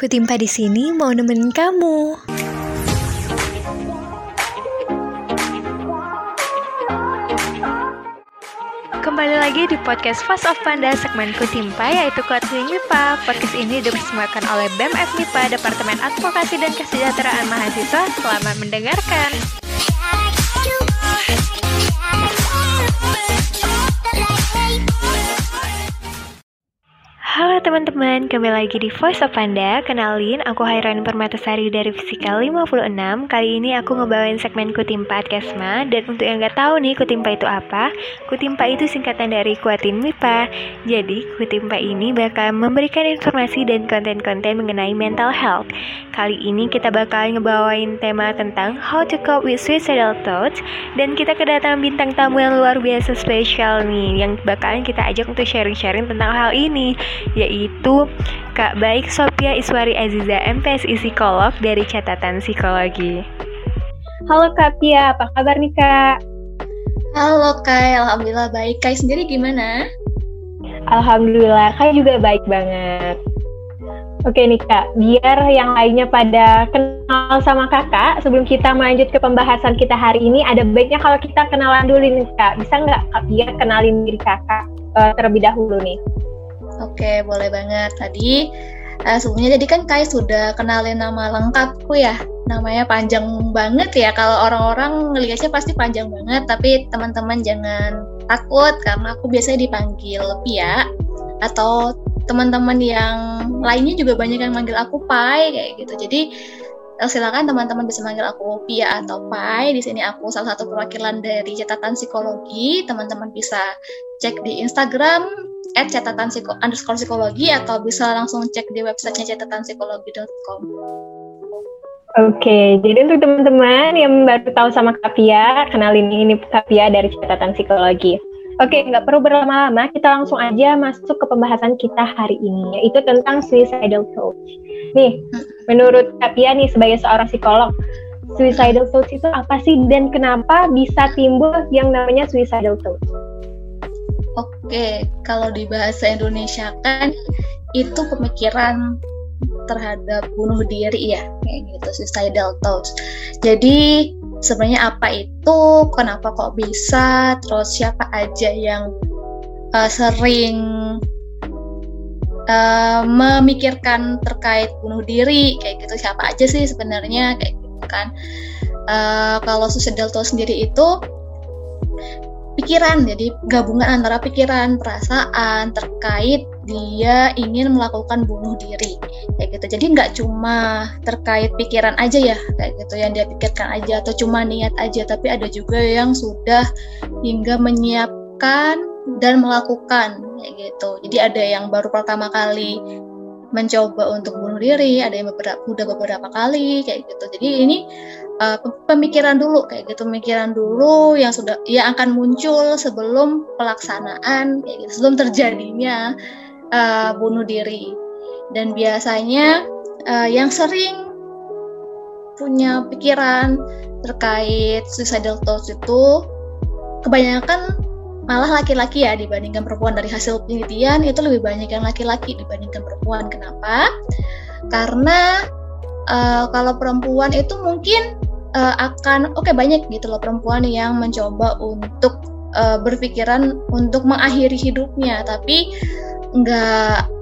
Kutimpa di sini mau nemenin kamu. Kembali lagi di podcast Fast of Panda segmen Kutimpa yaitu Kuatnya MIPA. Podcast ini dipersembahkan oleh BEM FMIPA Departemen Advokasi dan Kesejahteraan Mahasiswa. Selamat mendengarkan. Halo teman-teman, kembali lagi di Voice of Panda. Kenalin, aku Hairan Permatasari dari Fisika 56. Kali ini aku ngebawain segmen Kutimpa Kesma. Dan untuk yang nggak tahu nih Kutimpa itu apa, Kutimpa itu singkatan dari Kuatin MIPA. Jadi, Kutimpa ini bakal memberikan informasi dan konten-konten mengenai mental health. Kali ini kita bakal ngebawain tema tentang How to Cope with Suicidal Thoughts. Dan kita kedatangan bintang tamu yang luar biasa spesial nih, yang bakalan kita ajak untuk sharing-sharing tentang hal ini yaitu Kak Baik Sophia Iswari Aziza MPSI Psikolog dari Catatan Psikologi. Halo Kak Pia, apa kabar nih Kak? Halo Kak, Alhamdulillah baik. Kak sendiri gimana? Alhamdulillah, Kak juga baik banget. Oke nih Kak, biar yang lainnya pada kenal sama Kakak, sebelum kita melanjut ke pembahasan kita hari ini, ada baiknya kalau kita kenalan dulu nih Kak. Bisa nggak Kak Pia kenalin diri Kakak uh, terlebih dahulu nih? Oke, boleh banget. Tadi uh, sebelumnya jadi kan Kai sudah kenalin nama lengkapku ya. Namanya panjang banget ya. Kalau orang-orang ngelihatnya pasti panjang banget, tapi teman-teman jangan takut karena aku biasanya dipanggil Pia atau teman-teman yang lainnya juga banyak yang manggil aku Pai kayak gitu. Jadi eh, silakan teman-teman bisa manggil aku Pia atau Pai. Di sini aku salah satu perwakilan dari catatan psikologi. Teman-teman bisa cek di Instagram at catatan psiko underscore psikologi atau bisa langsung cek di websitenya catatanpsikologi.com. Oke, jadi untuk teman-teman yang baru tahu sama Kapia, kenalin ini Kapia dari catatan psikologi. Oke, nggak perlu berlama-lama, kita langsung aja masuk ke pembahasan kita hari ini, yaitu tentang suicidal thoughts. Nih, menurut Kapia nih sebagai seorang psikolog, suicidal thoughts itu apa sih dan kenapa bisa timbul yang namanya suicidal thoughts? Oke, kalau di bahasa Indonesia kan itu pemikiran terhadap bunuh diri ya, kayak gitu suicidal thoughts. Jadi sebenarnya apa itu, kenapa kok bisa, terus siapa aja yang uh, sering uh, memikirkan terkait bunuh diri, kayak gitu siapa aja sih sebenarnya kayak gitu kan. Uh, kalau suicidal thoughts sendiri itu pikiran jadi gabungan antara pikiran perasaan terkait dia ingin melakukan bunuh diri kayak gitu. Jadi nggak cuma terkait pikiran aja ya kayak gitu yang dia pikirkan aja atau cuma niat aja tapi ada juga yang sudah hingga menyiapkan dan melakukan kayak gitu. Jadi ada yang baru pertama kali mencoba untuk bunuh diri ada yang beberapa udah beberapa kali kayak gitu. Jadi ini uh, pemikiran dulu kayak gitu. Pemikiran dulu yang sudah yang akan muncul sebelum pelaksanaan kayak gitu. Sebelum terjadinya uh, bunuh diri. Dan biasanya uh, yang sering punya pikiran terkait suicidal thoughts itu kebanyakan malah laki-laki ya dibandingkan perempuan. Dari hasil penelitian itu lebih banyak yang laki-laki dibandingkan perempuan. Kenapa? Karena uh, kalau perempuan itu mungkin uh, akan oke okay, banyak gitu loh perempuan yang mencoba untuk uh, berpikiran untuk mengakhiri hidupnya. Tapi nggak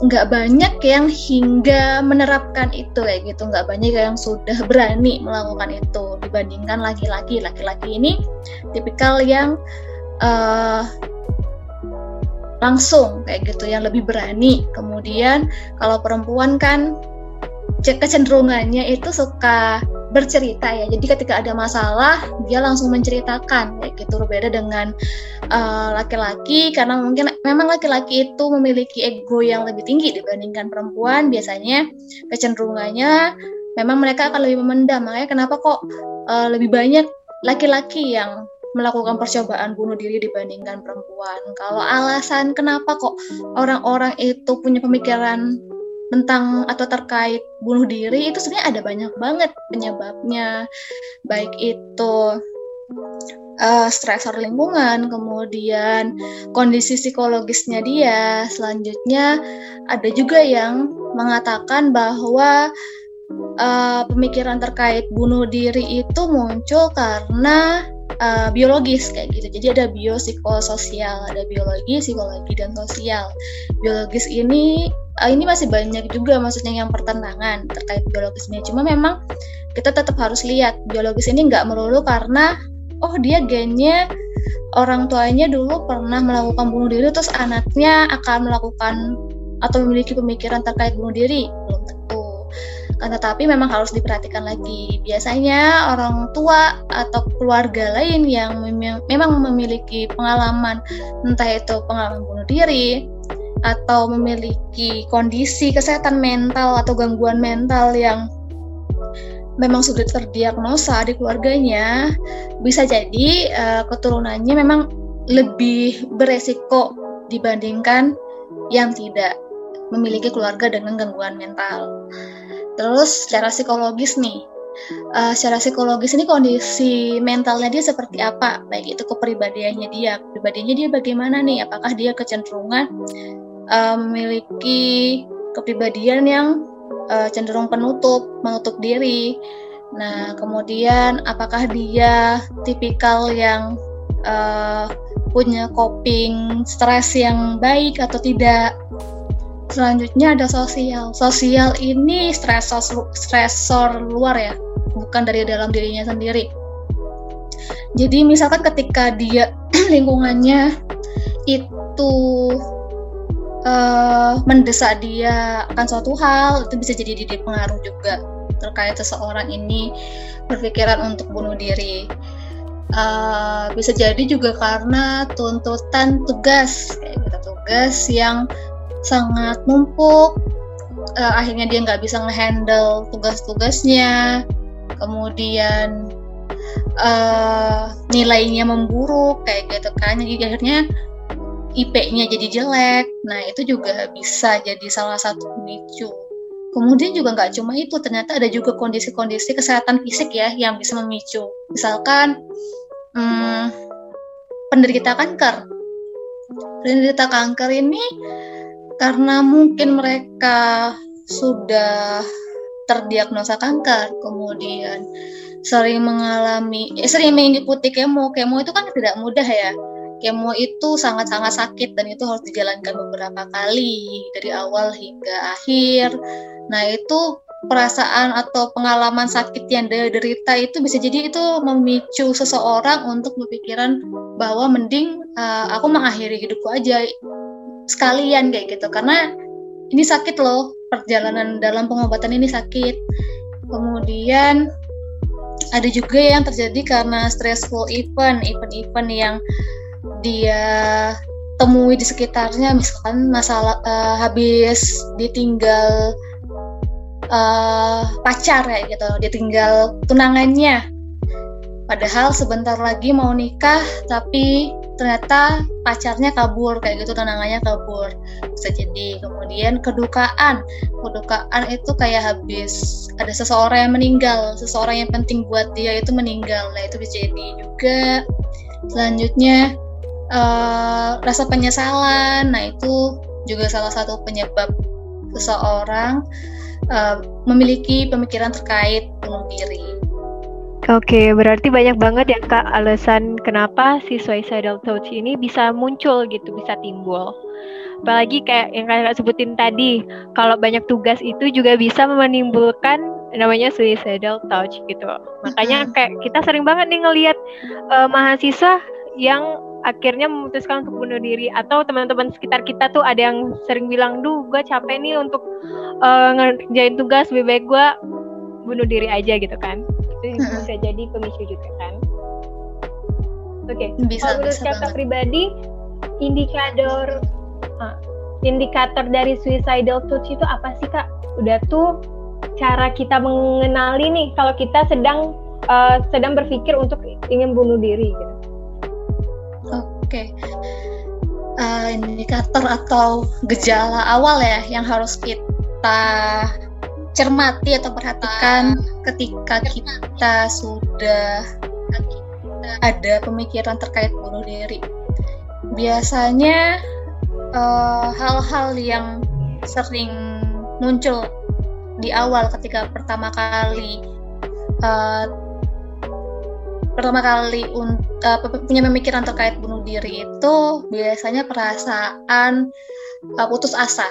nggak banyak yang hingga menerapkan itu kayak gitu. Nggak banyak yang sudah berani melakukan itu dibandingkan laki-laki. Laki-laki ini tipikal yang uh, langsung kayak gitu yang lebih berani. Kemudian kalau perempuan kan kecenderungannya itu suka bercerita ya. Jadi ketika ada masalah dia langsung menceritakan kayak gitu berbeda dengan eh, laki-laki uh, karena mungkin memang laki-laki itu memiliki ego yang lebih tinggi dibandingkan perempuan. Biasanya kecenderungannya memang mereka akan lebih memendam. Makanya kenapa kok uh, lebih banyak laki-laki yang melakukan percobaan bunuh diri dibandingkan perempuan. Kalau alasan kenapa kok orang-orang itu punya pemikiran tentang atau terkait bunuh diri itu sebenarnya ada banyak banget penyebabnya baik itu uh, stresor lingkungan, kemudian kondisi psikologisnya dia. Selanjutnya ada juga yang mengatakan bahwa uh, pemikiran terkait bunuh diri itu muncul karena uh, biologis kayak gitu. Jadi ada biopsikososial, ada biologi, psikologi dan sosial. Biologis ini uh, ini masih banyak juga maksudnya yang pertentangan terkait biologisnya. Cuma memang kita tetap harus lihat biologis ini nggak melulu karena oh dia gennya orang tuanya dulu pernah melakukan bunuh diri terus anaknya akan melakukan atau memiliki pemikiran terkait bunuh diri tetapi memang harus diperhatikan lagi biasanya orang tua atau keluarga lain yang memang memiliki pengalaman entah itu pengalaman bunuh diri atau memiliki kondisi kesehatan mental atau gangguan mental yang memang sudah terdiagnosa di keluarganya, bisa jadi uh, keturunannya memang lebih beresiko dibandingkan yang tidak memiliki keluarga dengan gangguan mental. Terus secara psikologis nih, uh, secara psikologis ini kondisi mentalnya dia seperti apa? Baik itu kepribadiannya dia, kepribadiannya dia bagaimana nih? Apakah dia kecenderungan uh, memiliki kepribadian yang uh, cenderung penutup, menutup diri. Nah, kemudian apakah dia tipikal yang uh, punya coping stres yang baik atau tidak? Selanjutnya ada sosial. Sosial ini stresor stresor luar ya, bukan dari dalam dirinya sendiri. Jadi misalkan ketika dia lingkungannya itu uh, mendesak dia akan suatu hal itu bisa jadi jadi pengaruh juga terkait seseorang ini berpikiran untuk bunuh diri uh, bisa jadi juga karena tuntutan tugas kayak gitu tugas yang sangat numpuk uh, akhirnya dia nggak bisa ngehandle tugas-tugasnya kemudian uh, nilainya memburuk kayak gitu kan jadi akhirnya IP-nya jadi jelek. Nah, itu juga bisa jadi salah satu pemicu. Kemudian juga nggak cuma itu, ternyata ada juga kondisi-kondisi kesehatan fisik ya yang bisa memicu. Misalkan hmm, penderita kanker. Penderita kanker ini karena mungkin mereka sudah terdiagnosa kanker, kemudian sering mengalami, eh, sering mengikuti kemo. Kemo itu kan tidak mudah ya kemo itu sangat-sangat sakit dan itu harus dijalankan beberapa kali dari awal hingga akhir. Nah, itu perasaan atau pengalaman sakit yang dia derita itu bisa jadi itu memicu seseorang untuk berpikiran bahwa mending uh, aku mengakhiri hidupku aja sekalian kayak gitu. Karena ini sakit loh perjalanan dalam pengobatan ini sakit. Kemudian ada juga yang terjadi karena stressful event event-event yang dia temui di sekitarnya. Misalkan masalah uh, habis ditinggal uh, pacar ya gitu ditinggal tunangannya. Padahal sebentar lagi mau nikah tapi ternyata pacarnya kabur kayak gitu tunangannya kabur bisa jadi kemudian kedukaan kedukaan itu kayak habis ada seseorang yang meninggal seseorang yang penting buat dia itu meninggal nah itu bisa jadi juga selanjutnya uh, rasa penyesalan. Nah, itu juga salah satu penyebab seseorang uh, memiliki pemikiran terkait bunuh diri. Oke, berarti banyak banget ya Kak alasan kenapa si suicidal thoughts ini bisa muncul gitu, bisa timbul. Apalagi kayak yang Kak sebutin tadi, kalau banyak tugas itu juga bisa menimbulkan namanya suicidal thoughts gitu. Makanya kayak kita sering banget nih ngelihat uh, mahasiswa yang akhirnya memutuskan untuk bunuh diri atau teman-teman sekitar kita tuh ada yang sering bilang duh gue capek nih untuk uh, ngerjain tugas lebih baik gue bunuh diri aja gitu kan itu bisa jadi pemicu juga kan oke okay. kalau menurut kakak pribadi indikator uh, indikator dari suicidal thoughts itu apa sih kak udah tuh cara kita mengenali nih kalau kita sedang uh, sedang berpikir untuk ingin bunuh diri gitu Oke. Uh, indikator atau gejala awal ya yang harus kita cermati atau perhatikan ketika kita sudah ada pemikiran terkait bunuh diri. Biasanya eh, hal-hal uh, yang sering muncul di awal ketika pertama kali uh, pertama kali uh, punya pemikiran terkait bunuh diri itu biasanya perasaan uh, putus asa.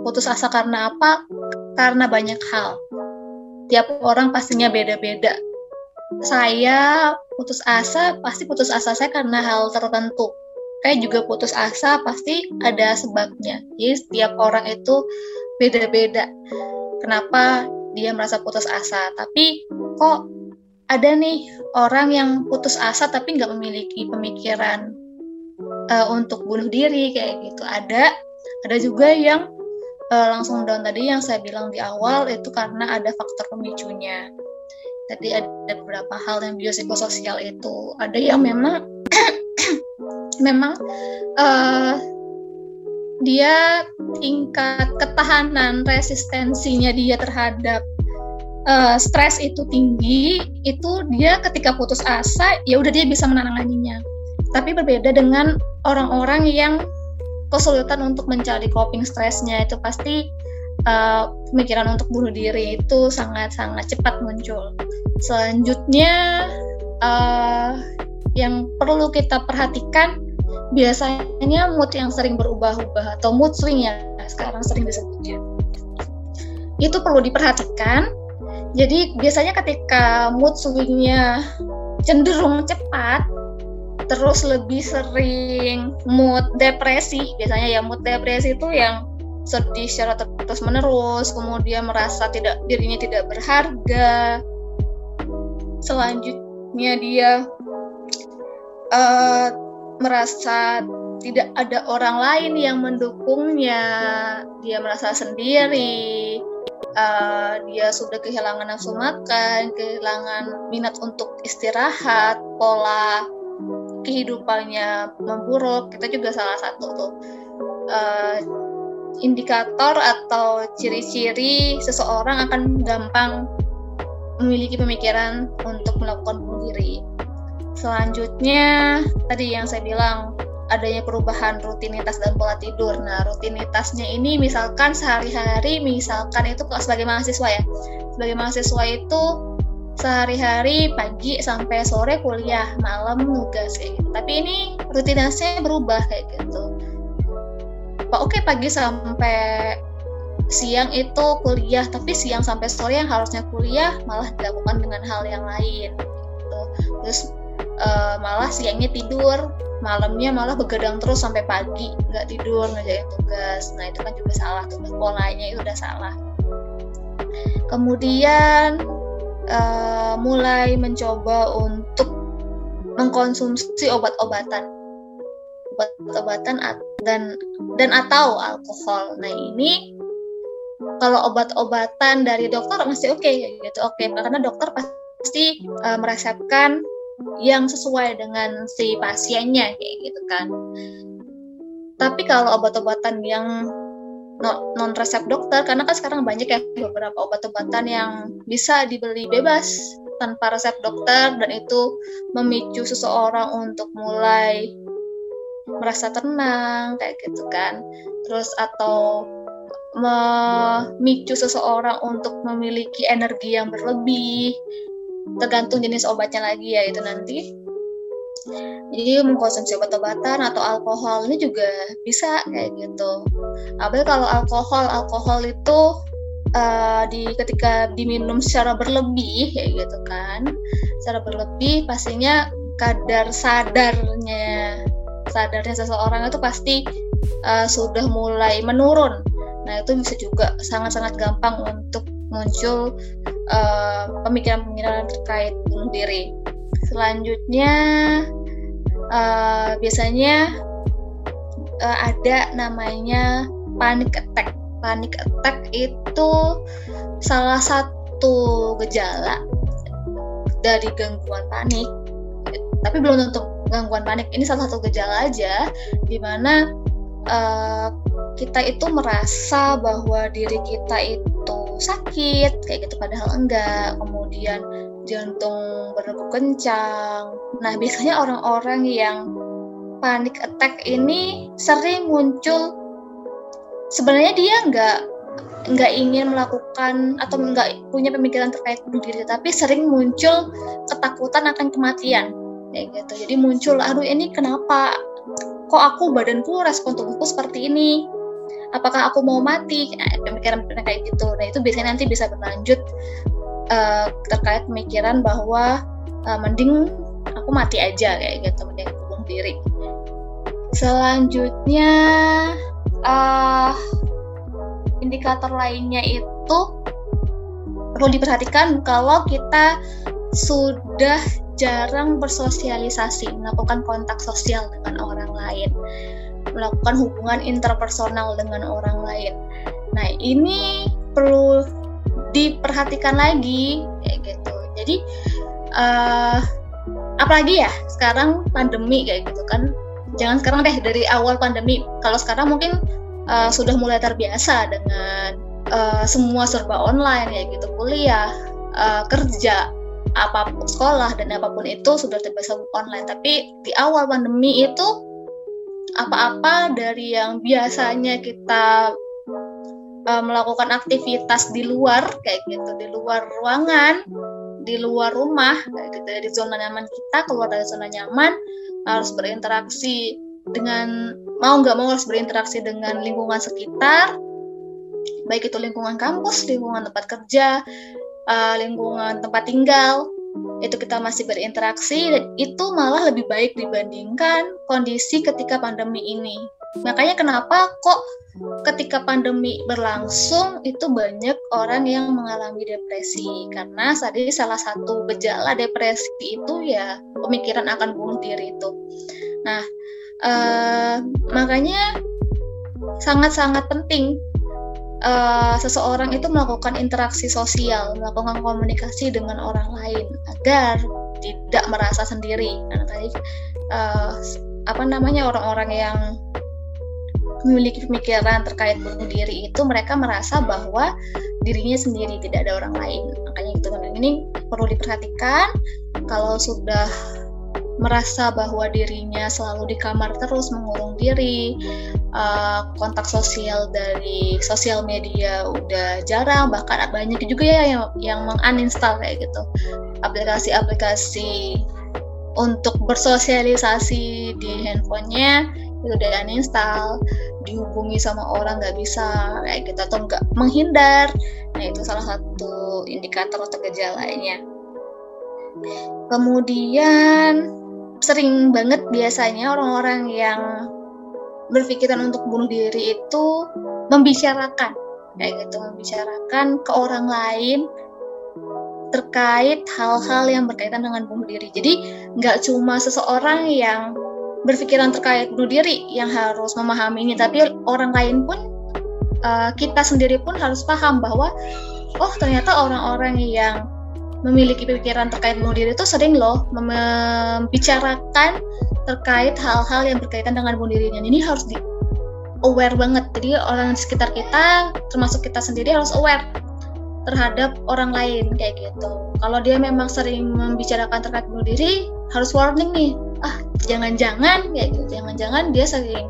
Putus asa karena apa? Karena banyak hal. Tiap orang pastinya beda-beda. Saya putus asa, pasti putus asa saya karena hal tertentu. Kayak juga putus asa pasti ada sebabnya. Jadi setiap orang itu beda-beda. Kenapa dia merasa putus asa? Tapi kok ada nih orang yang putus asa tapi nggak memiliki pemikiran uh, untuk bunuh diri kayak gitu ada ada juga yang uh, langsung down tadi yang saya bilang di awal itu karena ada faktor pemicunya tadi ada beberapa hal yang biopsikososial itu ada yang memang memang uh, dia tingkat ketahanan resistensinya dia terhadap uh, stres itu tinggi, itu dia ketika putus asa ya udah dia bisa menanganinya. Tapi berbeda dengan orang-orang yang kesulitan untuk mencari coping stresnya itu pasti uh, pemikiran untuk bunuh diri itu sangat-sangat cepat muncul. Selanjutnya uh, yang perlu kita perhatikan biasanya mood yang sering berubah-ubah atau mood swing ya sekarang sering disebutnya. Itu perlu diperhatikan jadi biasanya ketika mood swingnya cenderung cepat, terus lebih sering mood depresi. Biasanya ya mood depresi itu yang sedih secara terus menerus, kemudian merasa tidak dirinya tidak berharga. Selanjutnya dia uh, merasa tidak ada orang lain yang mendukungnya, dia merasa sendiri, uh, dia sudah kehilangan nafsu makan, kehilangan minat untuk istirahat, pola kehidupannya memburuk, kita juga salah satu tuh uh, indikator atau ciri-ciri seseorang akan gampang memiliki pemikiran untuk melakukan bunuh diri. Selanjutnya, tadi yang saya bilang, adanya perubahan rutinitas dan pola tidur. Nah, rutinitasnya ini misalkan sehari-hari, misalkan itu sebagai mahasiswa ya. Sebagai mahasiswa itu sehari-hari pagi sampai sore kuliah, malam nugas kayak gitu. Tapi ini rutinitasnya berubah kayak gitu. Pak oke pagi sampai siang itu kuliah, tapi siang sampai sore yang harusnya kuliah malah dilakukan dengan hal yang lain. Gitu. Terus uh, malah siangnya tidur malamnya malah begadang terus sampai pagi nggak tidur ngerjain tugas nah itu kan juga salah tuh polanya itu udah salah kemudian uh, mulai mencoba untuk mengkonsumsi obat-obatan. Obat-obatan dan dan atau alkohol. Nah ini kalau obat-obatan dari dokter masih oke okay, gitu. Oke okay, karena dokter pasti uh, meresepkan yang sesuai dengan si pasiennya kayak gitu kan. Tapi kalau obat-obatan yang non resep dokter karena kan sekarang banyak ya beberapa obat-obatan yang bisa dibeli bebas tanpa resep dokter dan itu memicu seseorang untuk mulai merasa tenang kayak gitu kan. Terus atau memicu seseorang untuk memiliki energi yang berlebih tergantung jenis obatnya lagi ya itu nanti jadi mengkonsumsi obat-obatan atau alkohol ini juga bisa kayak gitu apalagi kalau alkohol alkohol itu uh, di ketika diminum secara berlebih kayak gitu kan secara berlebih pastinya kadar sadarnya sadarnya seseorang itu pasti uh, sudah mulai menurun nah itu bisa juga sangat-sangat gampang untuk muncul uh, pemikiran-pemikiran terkait bunuh diri. Selanjutnya uh, biasanya uh, ada namanya panic attack. Panic attack itu salah satu gejala dari gangguan panik. Tapi belum tentu gangguan panik. Ini salah satu gejala aja di mana uh, kita itu merasa bahwa diri kita itu sakit kayak gitu padahal enggak kemudian jantung berdegup kencang. Nah, biasanya orang-orang yang panic attack ini sering muncul sebenarnya dia nggak nggak ingin melakukan atau nggak punya pemikiran terkait bunuh diri tapi sering muncul ketakutan akan kematian. Kayak gitu. Jadi muncul aduh ini kenapa? Kok aku badanku respon tubuhku seperti ini? Apakah aku mau mati? Nah, pemikiran kayak gitu. Nah itu biasanya nanti bisa berlanjut uh, terkait pemikiran bahwa uh, mending aku mati aja kayak gitu mending bunuh diri. Selanjutnya uh, indikator lainnya itu perlu diperhatikan kalau kita sudah jarang bersosialisasi, melakukan kontak sosial dengan orang lain, melakukan hubungan interpersonal dengan orang lain. Nah, ini perlu diperhatikan lagi kayak gitu. Jadi uh, apalagi ya sekarang pandemi kayak gitu kan. Jangan sekarang deh dari awal pandemi. Kalau sekarang mungkin uh, sudah mulai terbiasa dengan uh, semua serba online ya gitu kuliah uh, kerja apa pun sekolah dan apa pun itu sudah terbiasa online tapi di awal pandemi itu apa-apa dari yang biasanya kita uh, melakukan aktivitas di luar kayak gitu di luar ruangan di luar rumah di zona nyaman kita keluar dari zona nyaman harus berinteraksi dengan mau nggak mau harus berinteraksi dengan lingkungan sekitar, baik itu lingkungan kampus, lingkungan tempat kerja, uh, lingkungan tempat tinggal, itu kita masih berinteraksi dan itu malah lebih baik dibandingkan kondisi ketika pandemi ini. Makanya kenapa kok ketika pandemi berlangsung itu banyak orang yang mengalami depresi karena tadi salah satu gejala depresi itu ya pemikiran akan bunuh diri itu. Nah, Uh, makanya sangat-sangat penting uh, seseorang itu melakukan interaksi sosial, melakukan komunikasi dengan orang lain agar tidak merasa sendiri. Karena tadi uh, apa namanya orang-orang yang memiliki pemikiran terkait bunuh diri itu mereka merasa bahwa dirinya sendiri tidak ada orang lain. Makanya itu ini perlu diperhatikan. Kalau sudah merasa bahwa dirinya selalu di kamar terus mengurung diri uh, kontak sosial dari sosial media udah jarang bahkan banyak juga ya yang yang menguninstall kayak gitu. Aplikasi-aplikasi untuk bersosialisasi di handphonenya itu uninstall dihubungi sama orang nggak bisa kayak gitu atau nggak menghindar nah itu salah satu indikator untuk gejalanya kemudian sering banget biasanya orang-orang yang berpikiran untuk bunuh diri itu membicarakan kayak gitu membicarakan ke orang lain terkait hal-hal yang berkaitan dengan bunuh diri. Jadi nggak cuma seseorang yang berpikiran terkait bunuh diri yang harus memahami ini, tapi orang lain pun uh, kita sendiri pun harus paham bahwa oh ternyata orang-orang yang memiliki pikiran terkait bunuh diri itu sering loh membicarakan terkait hal-hal yang berkaitan dengan bunuh dirinya. Ini harus di aware banget. Jadi orang di sekitar kita, termasuk kita sendiri harus aware terhadap orang lain kayak gitu. Kalau dia memang sering membicarakan terkait bunuh diri, harus warning nih. Ah, jangan-jangan kayak gitu. Jangan-jangan dia sering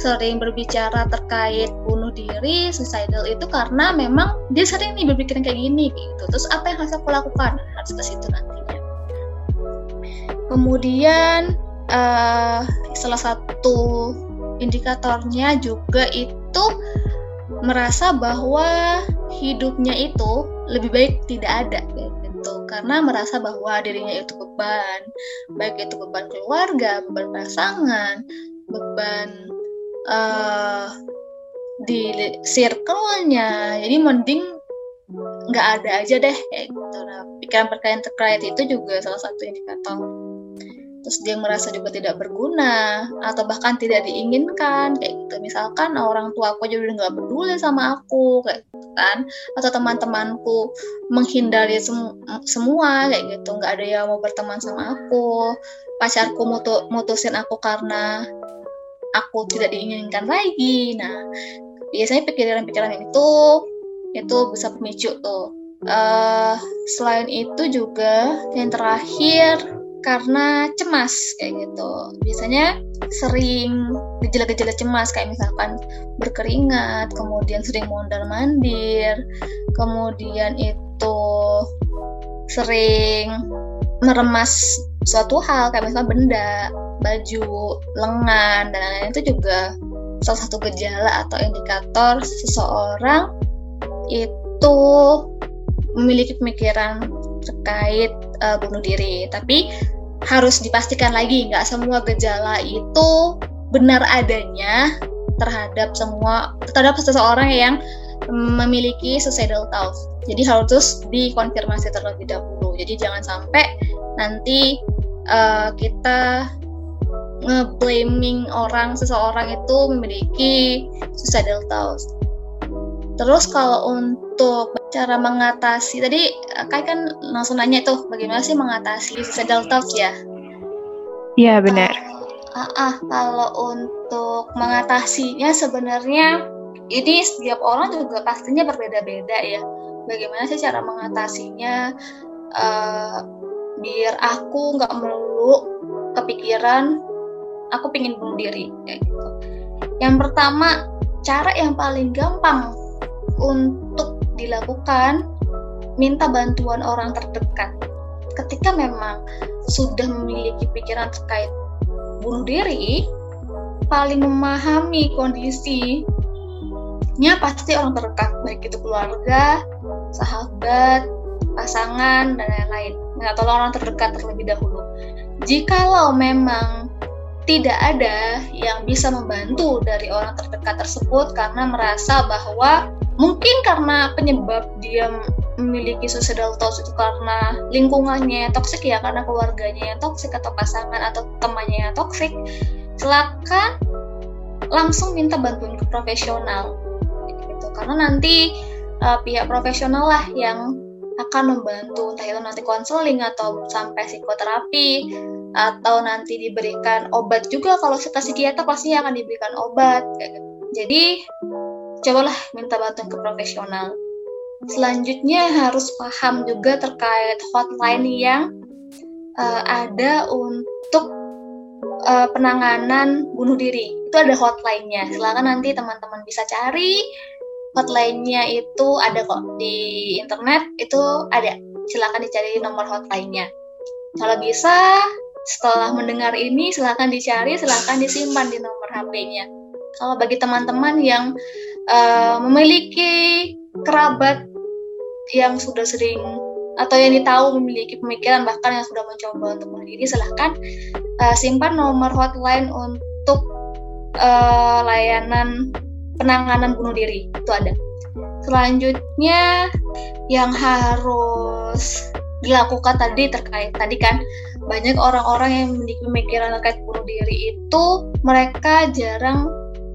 sering berbicara terkait bunuh diri, suicidal itu karena memang dia sering nih berpikiran kayak gini gitu. Terus apa yang harus aku lakukan? Harus ke situ nantinya. Kemudian uh, salah satu indikatornya juga itu merasa bahwa hidupnya itu lebih baik tidak ada gitu karena merasa bahwa dirinya itu beban. Baik itu beban keluarga beban pasangan beban uh, di circle-nya. Jadi mending nggak ada aja deh kayak gitu. Nah pikiran perkayaan terkait itu juga salah satu indikator. Terus dia merasa juga tidak berguna atau bahkan tidak diinginkan kayak gitu. Misalkan orang tua aku juga nggak peduli sama aku kayak gitu kan? Atau teman-temanku menghindari semu semua kayak gitu. Nggak ada yang mau berteman sama aku. Pacarku mutu mutusin aku karena aku tidak diinginkan lagi. Nah biasanya pikiran-pikiran itu itu bisa pemicu tuh. Uh, selain itu juga yang terakhir karena cemas kayak gitu biasanya sering gejala-gejala cemas kayak misalkan berkeringat kemudian sering mondar mandir kemudian itu sering meremas suatu hal kayak misalnya benda baju lengan dan lain-lain itu juga salah satu gejala atau indikator seseorang itu memiliki pemikiran terkait uh, bunuh diri. Tapi harus dipastikan lagi nggak semua gejala itu benar adanya terhadap semua terhadap seseorang yang memiliki suicidal thoughts. Jadi harus dikonfirmasi terlebih dahulu. Jadi jangan sampai nanti uh, kita ngeblaming orang seseorang itu memiliki suicidal thoughts. Terus kalau untuk cara mengatasi tadi kayak kan langsung nanya tuh bagaimana sih mengatasi suicidal thoughts ya? Iya benar. Uh, uh, uh, kalau untuk mengatasinya sebenarnya ini setiap orang juga pastinya berbeda-beda ya. Bagaimana sih cara mengatasinya? Uh, biar aku nggak melulu kepikiran aku pingin bunuh diri kayak gitu. Yang pertama, cara yang paling gampang untuk dilakukan minta bantuan orang terdekat. Ketika memang sudah memiliki pikiran terkait bunuh diri, paling memahami kondisinya pasti orang terdekat, baik itu keluarga, sahabat, pasangan, dan lain-lain. Nah, tolong orang terdekat terlebih dahulu. Jikalau memang tidak ada yang bisa membantu dari orang terdekat tersebut karena merasa bahwa mungkin karena penyebab dia memiliki suicidal thoughts itu karena lingkungannya yang toksik ya karena keluarganya yang toksik atau pasangan atau temannya yang toksik silakan langsung minta bantuan ke profesional. Gitu. Karena nanti uh, pihak profesional lah yang akan membantu entah itu nanti konseling atau sampai psikoterapi atau nanti diberikan obat juga. Kalau kita psikiater pasti akan diberikan obat gitu. jadi cobalah minta bantuan ke profesional. Selanjutnya harus paham juga terkait hotline yang uh, ada untuk uh, penanganan bunuh diri. Itu ada hotline-nya. Silakan nanti teman-teman bisa cari. Hotline-nya itu ada kok di internet. Itu ada. Silakan dicari nomor hotline-nya. Kalau bisa setelah mendengar ini, silahkan dicari, silahkan disimpan di nomor HP-nya. Kalau bagi teman-teman yang uh, memiliki kerabat yang sudah sering atau yang ditahu memiliki pemikiran bahkan yang sudah mencoba untuk bunuh diri, silahkan uh, simpan nomor hotline untuk uh, layanan penanganan bunuh diri. Itu ada. Selanjutnya yang harus dilakukan tadi terkait tadi kan banyak orang-orang yang memiliki pemikiran terkait bunuh diri itu mereka jarang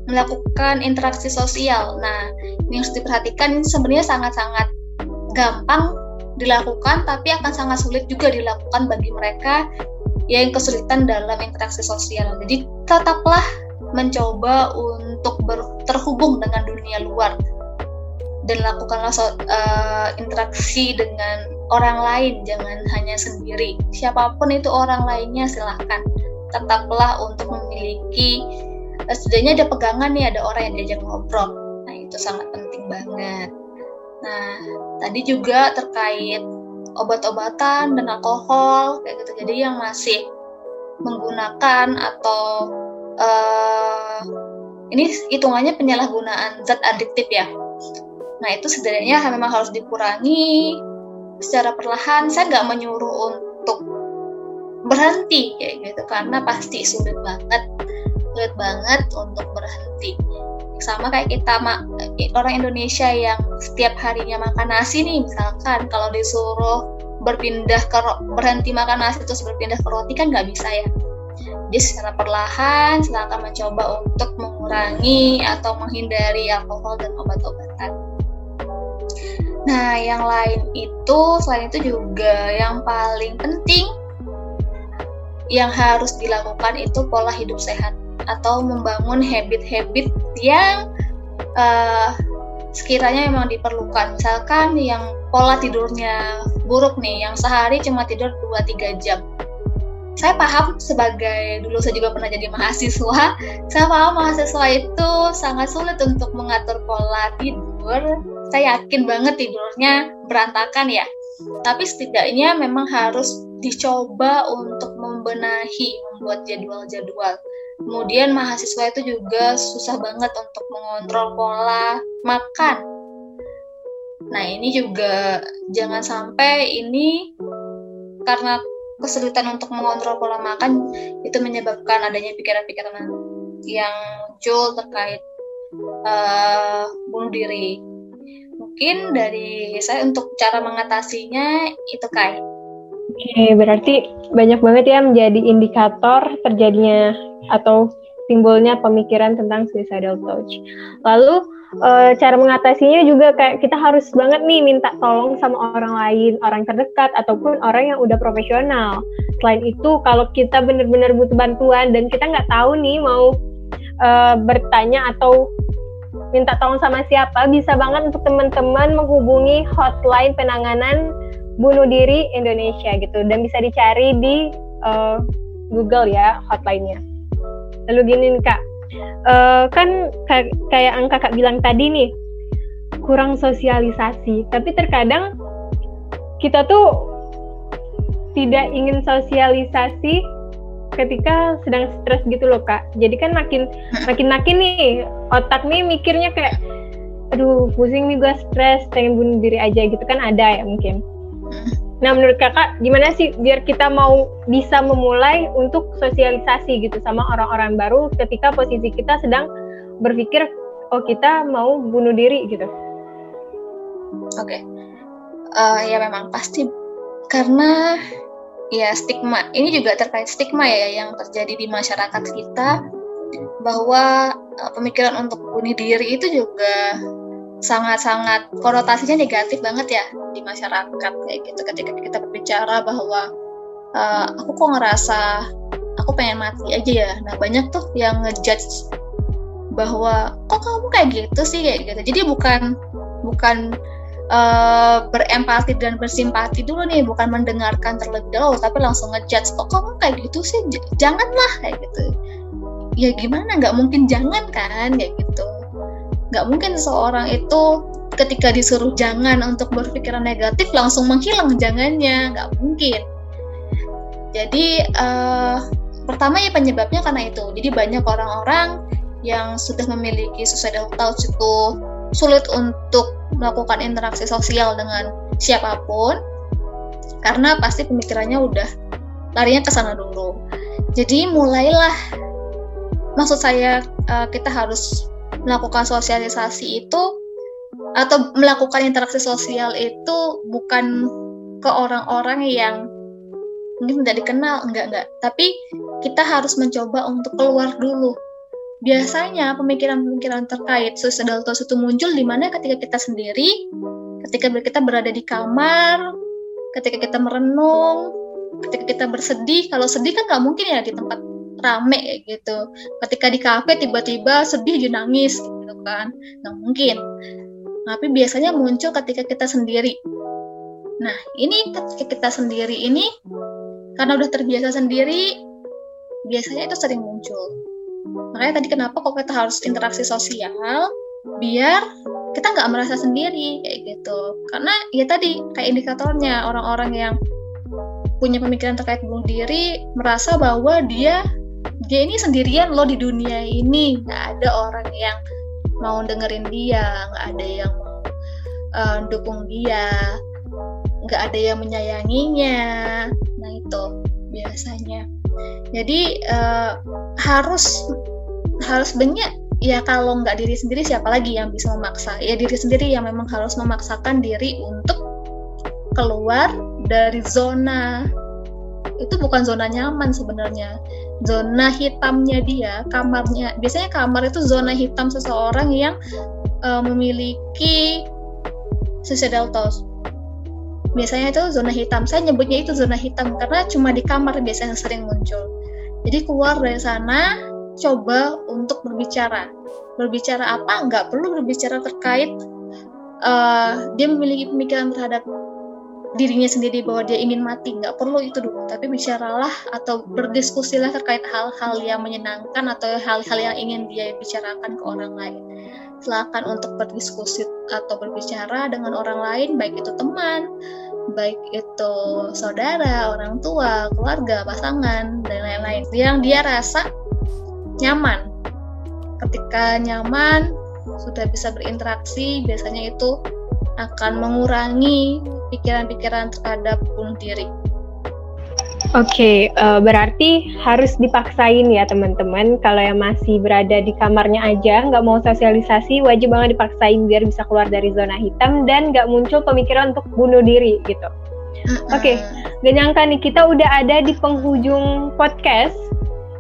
melakukan interaksi sosial. Nah, ini harus diperhatikan ini sebenarnya sangat-sangat gampang dilakukan tapi akan sangat sulit juga dilakukan bagi mereka yang kesulitan dalam interaksi sosial. Jadi tetaplah mencoba untuk ber, terhubung dengan dunia luar dan lakukanlah so, uh, interaksi dengan orang lain, jangan hanya sendiri. Siapa pun itu orang lainnya silahkan. Tetaplah untuk memiliki setidaknya ada pegangan nih, ada orang yang diajak ngobrol. Nah itu sangat penting banget. Nah tadi juga terkait obat-obatan dan alkohol kayak gitu. Jadi yang masih menggunakan atau uh, ini hitungannya penyalahgunaan zat adiktif ya Nah itu sebenarnya memang harus dikurangi secara perlahan. Saya nggak menyuruh untuk berhenti kayak gitu karena pasti sulit banget, sulit banget untuk berhenti. Sama kayak kita orang Indonesia yang setiap harinya makan nasi nih misalkan kalau disuruh berpindah ke berhenti makan nasi terus berpindah ke roti kan nggak bisa ya. Jadi secara perlahan silakan mencoba untuk mengurangi atau menghindari alkohol dan obat-obatan. Nah, yang lain itu, selain itu juga yang paling penting yang harus dilakukan itu pola hidup sehat atau membangun habit-habit yang uh, sekiranya memang diperlukan. Misalkan yang pola tidurnya buruk nih, yang sehari cuma tidur 2-3 jam. Saya paham sebagai dulu saya juga pernah jadi mahasiswa, saya paham mahasiswa itu sangat sulit untuk mengatur pola tidur. Saya yakin banget tidurnya berantakan ya. Tapi setidaknya memang harus dicoba untuk membenahi, membuat jadwal-jadwal Kemudian mahasiswa itu juga susah banget untuk mengontrol pola makan. Nah ini juga jangan sampai ini karena kesulitan untuk mengontrol pola makan itu menyebabkan adanya pikiran-pikiran yang muncul terkait uh, bunuh diri. Mungkin dari saya untuk cara mengatasinya itu kayak. Oke, berarti banyak banget ya menjadi indikator terjadinya atau timbulnya pemikiran tentang suicidal thoughts. Lalu e, cara mengatasinya juga kayak kita harus banget nih minta tolong sama orang lain, orang terdekat ataupun orang yang udah profesional. Selain itu, kalau kita benar-benar butuh bantuan dan kita nggak tahu nih mau e, bertanya atau minta tolong sama siapa, bisa banget untuk teman-teman menghubungi hotline penanganan bunuh diri Indonesia gitu dan bisa dicari di uh, Google ya hotline-nya. Lalu gini nih kak, uh, kan kayak yang kakak bilang tadi nih, kurang sosialisasi. Tapi terkadang kita tuh tidak ingin sosialisasi ketika sedang stres gitu loh kak. Jadi kan makin makin makin nih otak nih mikirnya kayak, aduh pusing nih gue stres, pengen bunuh diri aja gitu kan ada ya mungkin. Nah, menurut kakak, gimana sih biar kita mau bisa memulai untuk sosialisasi gitu sama orang-orang baru ketika posisi kita sedang berpikir, oh kita mau bunuh diri gitu? Oke, okay. uh, eh, ya memang pasti karena ya stigma ini juga terkait stigma ya yang terjadi di masyarakat kita bahwa uh, pemikiran untuk bunuh diri itu juga sangat-sangat konotasinya negatif banget ya di masyarakat kayak gitu. Ketika kita berbicara bahwa uh, aku kok ngerasa aku pengen mati aja ya. Nah banyak tuh yang ngejudge bahwa kok kamu kayak gitu sih kayak gitu. Jadi bukan bukan uh, berempati dan bersimpati dulu nih bukan mendengarkan terlebih dahulu tapi langsung ngejudge kok kamu kayak gitu sih? Janganlah kayak gitu. Ya gimana? Nggak mungkin jangan kan kayak gitu nggak mungkin seorang itu ketika disuruh jangan untuk berpikiran negatif langsung menghilang jangannya. Nggak mungkin. Jadi uh, pertama ya penyebabnya karena itu. Jadi banyak orang-orang yang sudah memiliki suicidal thoughts itu sulit untuk melakukan interaksi sosial dengan siapa pun karena pasti pemikirannya udah larinya ke sana dulu. Jadi mulailah maksud saya uh, kita harus melakukan sosialisasi itu atau melakukan interaksi sosial itu bukan ke orang-orang yang mungkin tidak dikenal enggak enggak. Tapi kita harus mencoba untuk keluar dulu. Biasanya pemikiran-pemikiran terkait suicidal thoughts itu muncul di mana ketika kita sendiri ketika kita berada di kamar ketika kita merenung ketika kita bersedih. Kalau sedih kan nggak mungkin ya di tempat rame gitu. Ketika di kafe tiba-tiba sedih dia nangis gitu kan. Nggak mungkin. Tapi biasanya muncul ketika kita sendiri. Nah ini ketika kita sendiri ini karena udah terbiasa sendiri biasanya itu sering muncul. Makanya tadi kenapa kok kita harus interaksi sosial biar kita nggak merasa sendiri kayak gitu. Karena ya tadi kayak indikatornya orang-orang yang punya pemikiran terkait bunuh diri merasa bahwa dia dia ini sendirian loh di dunia ini. Nggak ada orang yang mau dengerin dia nggak ada yang mau uh, dukung dia nggak ada yang menyayanginya. Nah itu biasanya. Jadi uh, harus harus banyak ya kalau nggak diri sendiri siapa lagi yang bisa memaksa? Ya diri sendiri yang memang harus memaksakan diri untuk keluar dari zona. Itu bukan zona nyaman sebenarnya zona hitamnya dia kamarnya. Biasanya kamar itu zona hitam seseorang yang uh, memiliki suicidal thoughts. Biasanya itu zona hitam. Saya nyebutnya itu zona hitam karena cuma di kamar biasanya sering muncul. Jadi keluar dari sana coba untuk berbicara. Berbicara apa? Nggak perlu berbicara terkait uh, dia memiliki pemikiran terhadap dirinya sendiri bahwa dia ingin mati nggak perlu itu dulu. Tapi bicaralah atau berdiskusilah terkait hal-hal yang menyenangkan atau hal-hal yang ingin dia bicarakan ke orang lain. Silakan untuk berdiskusi atau berbicara dengan orang lain baik itu teman baik itu saudara orang tua keluarga pasangan dan lain-lain. Yang dia rasa nyaman. Ketika nyaman sudah bisa berinteraksi biasanya itu akan mengurangi pikiran-pikiran terhadap bunuh diri. Oke, okay, uh, eh, berarti harus dipaksain ya teman-teman. Kalau yang masih berada di kamarnya aja, nggak mau sosialisasi, wajib banget dipaksain biar bisa keluar dari zona hitam dan nggak muncul pemikiran untuk bunuh diri gitu. Oke, okay, gak nyangka nih kita udah ada di penghujung podcast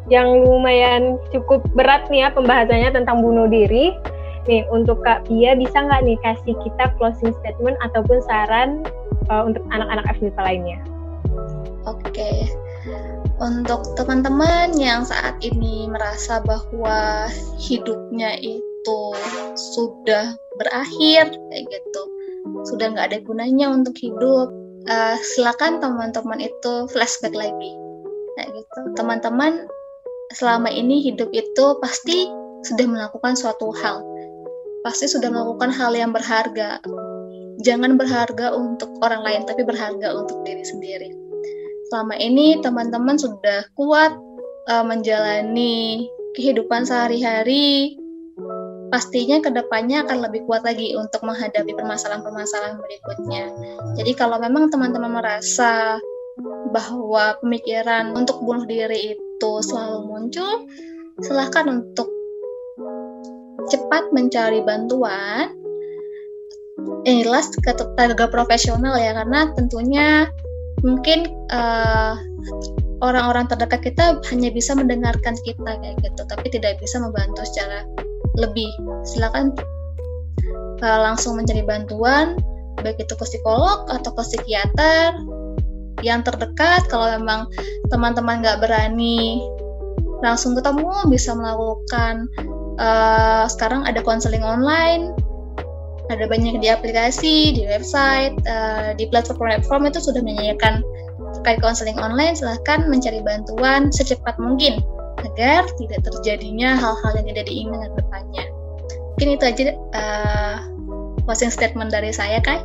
yang lumayan cukup berat nih ya pembahasannya tentang bunuh diri. Nih, untuk Kak Pia bisa nggak nih kasih kita closing statement ataupun saran uh, untuk anak-anak FMIPA lainnya? Oke. Okay. Untuk teman-teman yang saat ini merasa bahwa hidupnya itu sudah berakhir kayak gitu, sudah nggak ada gunanya untuk hidup, uh, silakan teman-teman itu flashback lagi, kayak gitu. Teman-teman selama ini hidup itu pasti sudah melakukan suatu hal, pasti sudah melakukan hal yang berharga. Jangan berharga untuk orang lain, tapi berharga untuk diri sendiri. Selama ini teman-teman sudah kuat uh, menjalani kehidupan sehari-hari, pastinya ke depannya akan lebih kuat lagi untuk menghadapi permasalahan-permasalahan berikutnya. Jadi kalau memang teman-teman merasa bahwa pemikiran untuk bunuh diri itu selalu muncul, silahkan untuk cepat mencari bantuan. Inilah ke tenaga profesional ya karena tentunya mungkin eh, orang-orang terdekat kita hanya bisa mendengarkan kita kayak gitu tapi tidak bisa membantu secara lebih. Silakan uh, langsung mencari bantuan baik itu ke psikolog atau ke psikiater yang terdekat. Kalau memang teman-teman nggak berani langsung ketemu bisa melakukan uh, sekarang ada konseling online ada banyak di aplikasi di website uh, di platform-platform itu sudah menyediakan terkait konseling online silahkan mencari bantuan secepat mungkin agar tidak terjadinya hal-hal yang tidak diinginkan depannya. Mungkin itu aja uh, statement dari saya Kai.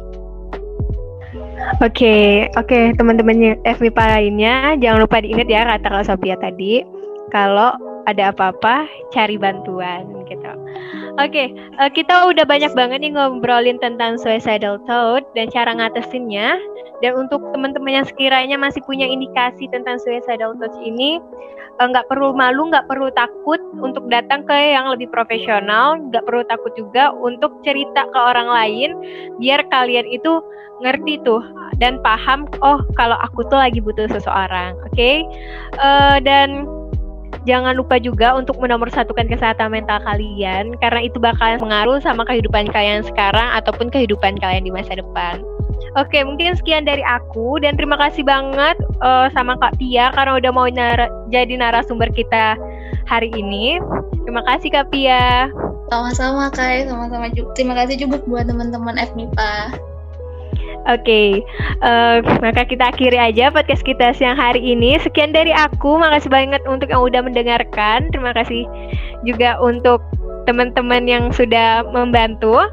Oke, okay, oke okay, teman-teman FMIPA lainnya jangan lupa diingat ya kata Sophia tadi. Kalau ada apa-apa cari bantuan gitu. Oke, okay, uh, eh, kita udah banyak banget nih ngobrolin tentang suicidal thought dan cara ngatasinnya. Dan untuk teman-teman yang sekiranya masih punya indikasi tentang suicidal thought ini, eh, nggak uh, perlu malu, nggak perlu takut untuk datang ke yang lebih profesional, nggak perlu takut juga untuk cerita ke orang lain, biar kalian itu ngerti tuh dan paham, oh kalau aku tuh lagi butuh seseorang, oke? Okay? Uh, eh, dan Jangan lupa juga untuk menomorsatukan kesehatan mental kalian karena itu bakal mengaruh sama kehidupan kalian sekarang ataupun kehidupan kalian di masa depan. Oke, mungkin sekian dari aku dan terima kasih banget uh, sama Kak Pia karena udah mau nar jadi narasumber kita hari ini. Terima kasih Kak Pia. Sama-sama Kak, sama-sama juga. Terima kasih juga buat teman-teman FMIPA. Oke, okay. uh, eh, maka kita akhiri aja podcast kita siang hari ini. Sekian dari aku, makasih banget untuk yang udah mendengarkan. Terima kasih juga untuk teman-teman yang sudah membantu.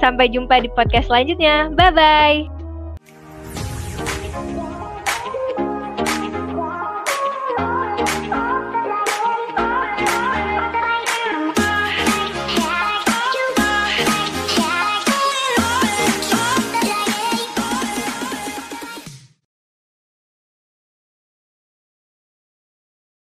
Sampai jumpa di podcast selanjutnya. Bye bye.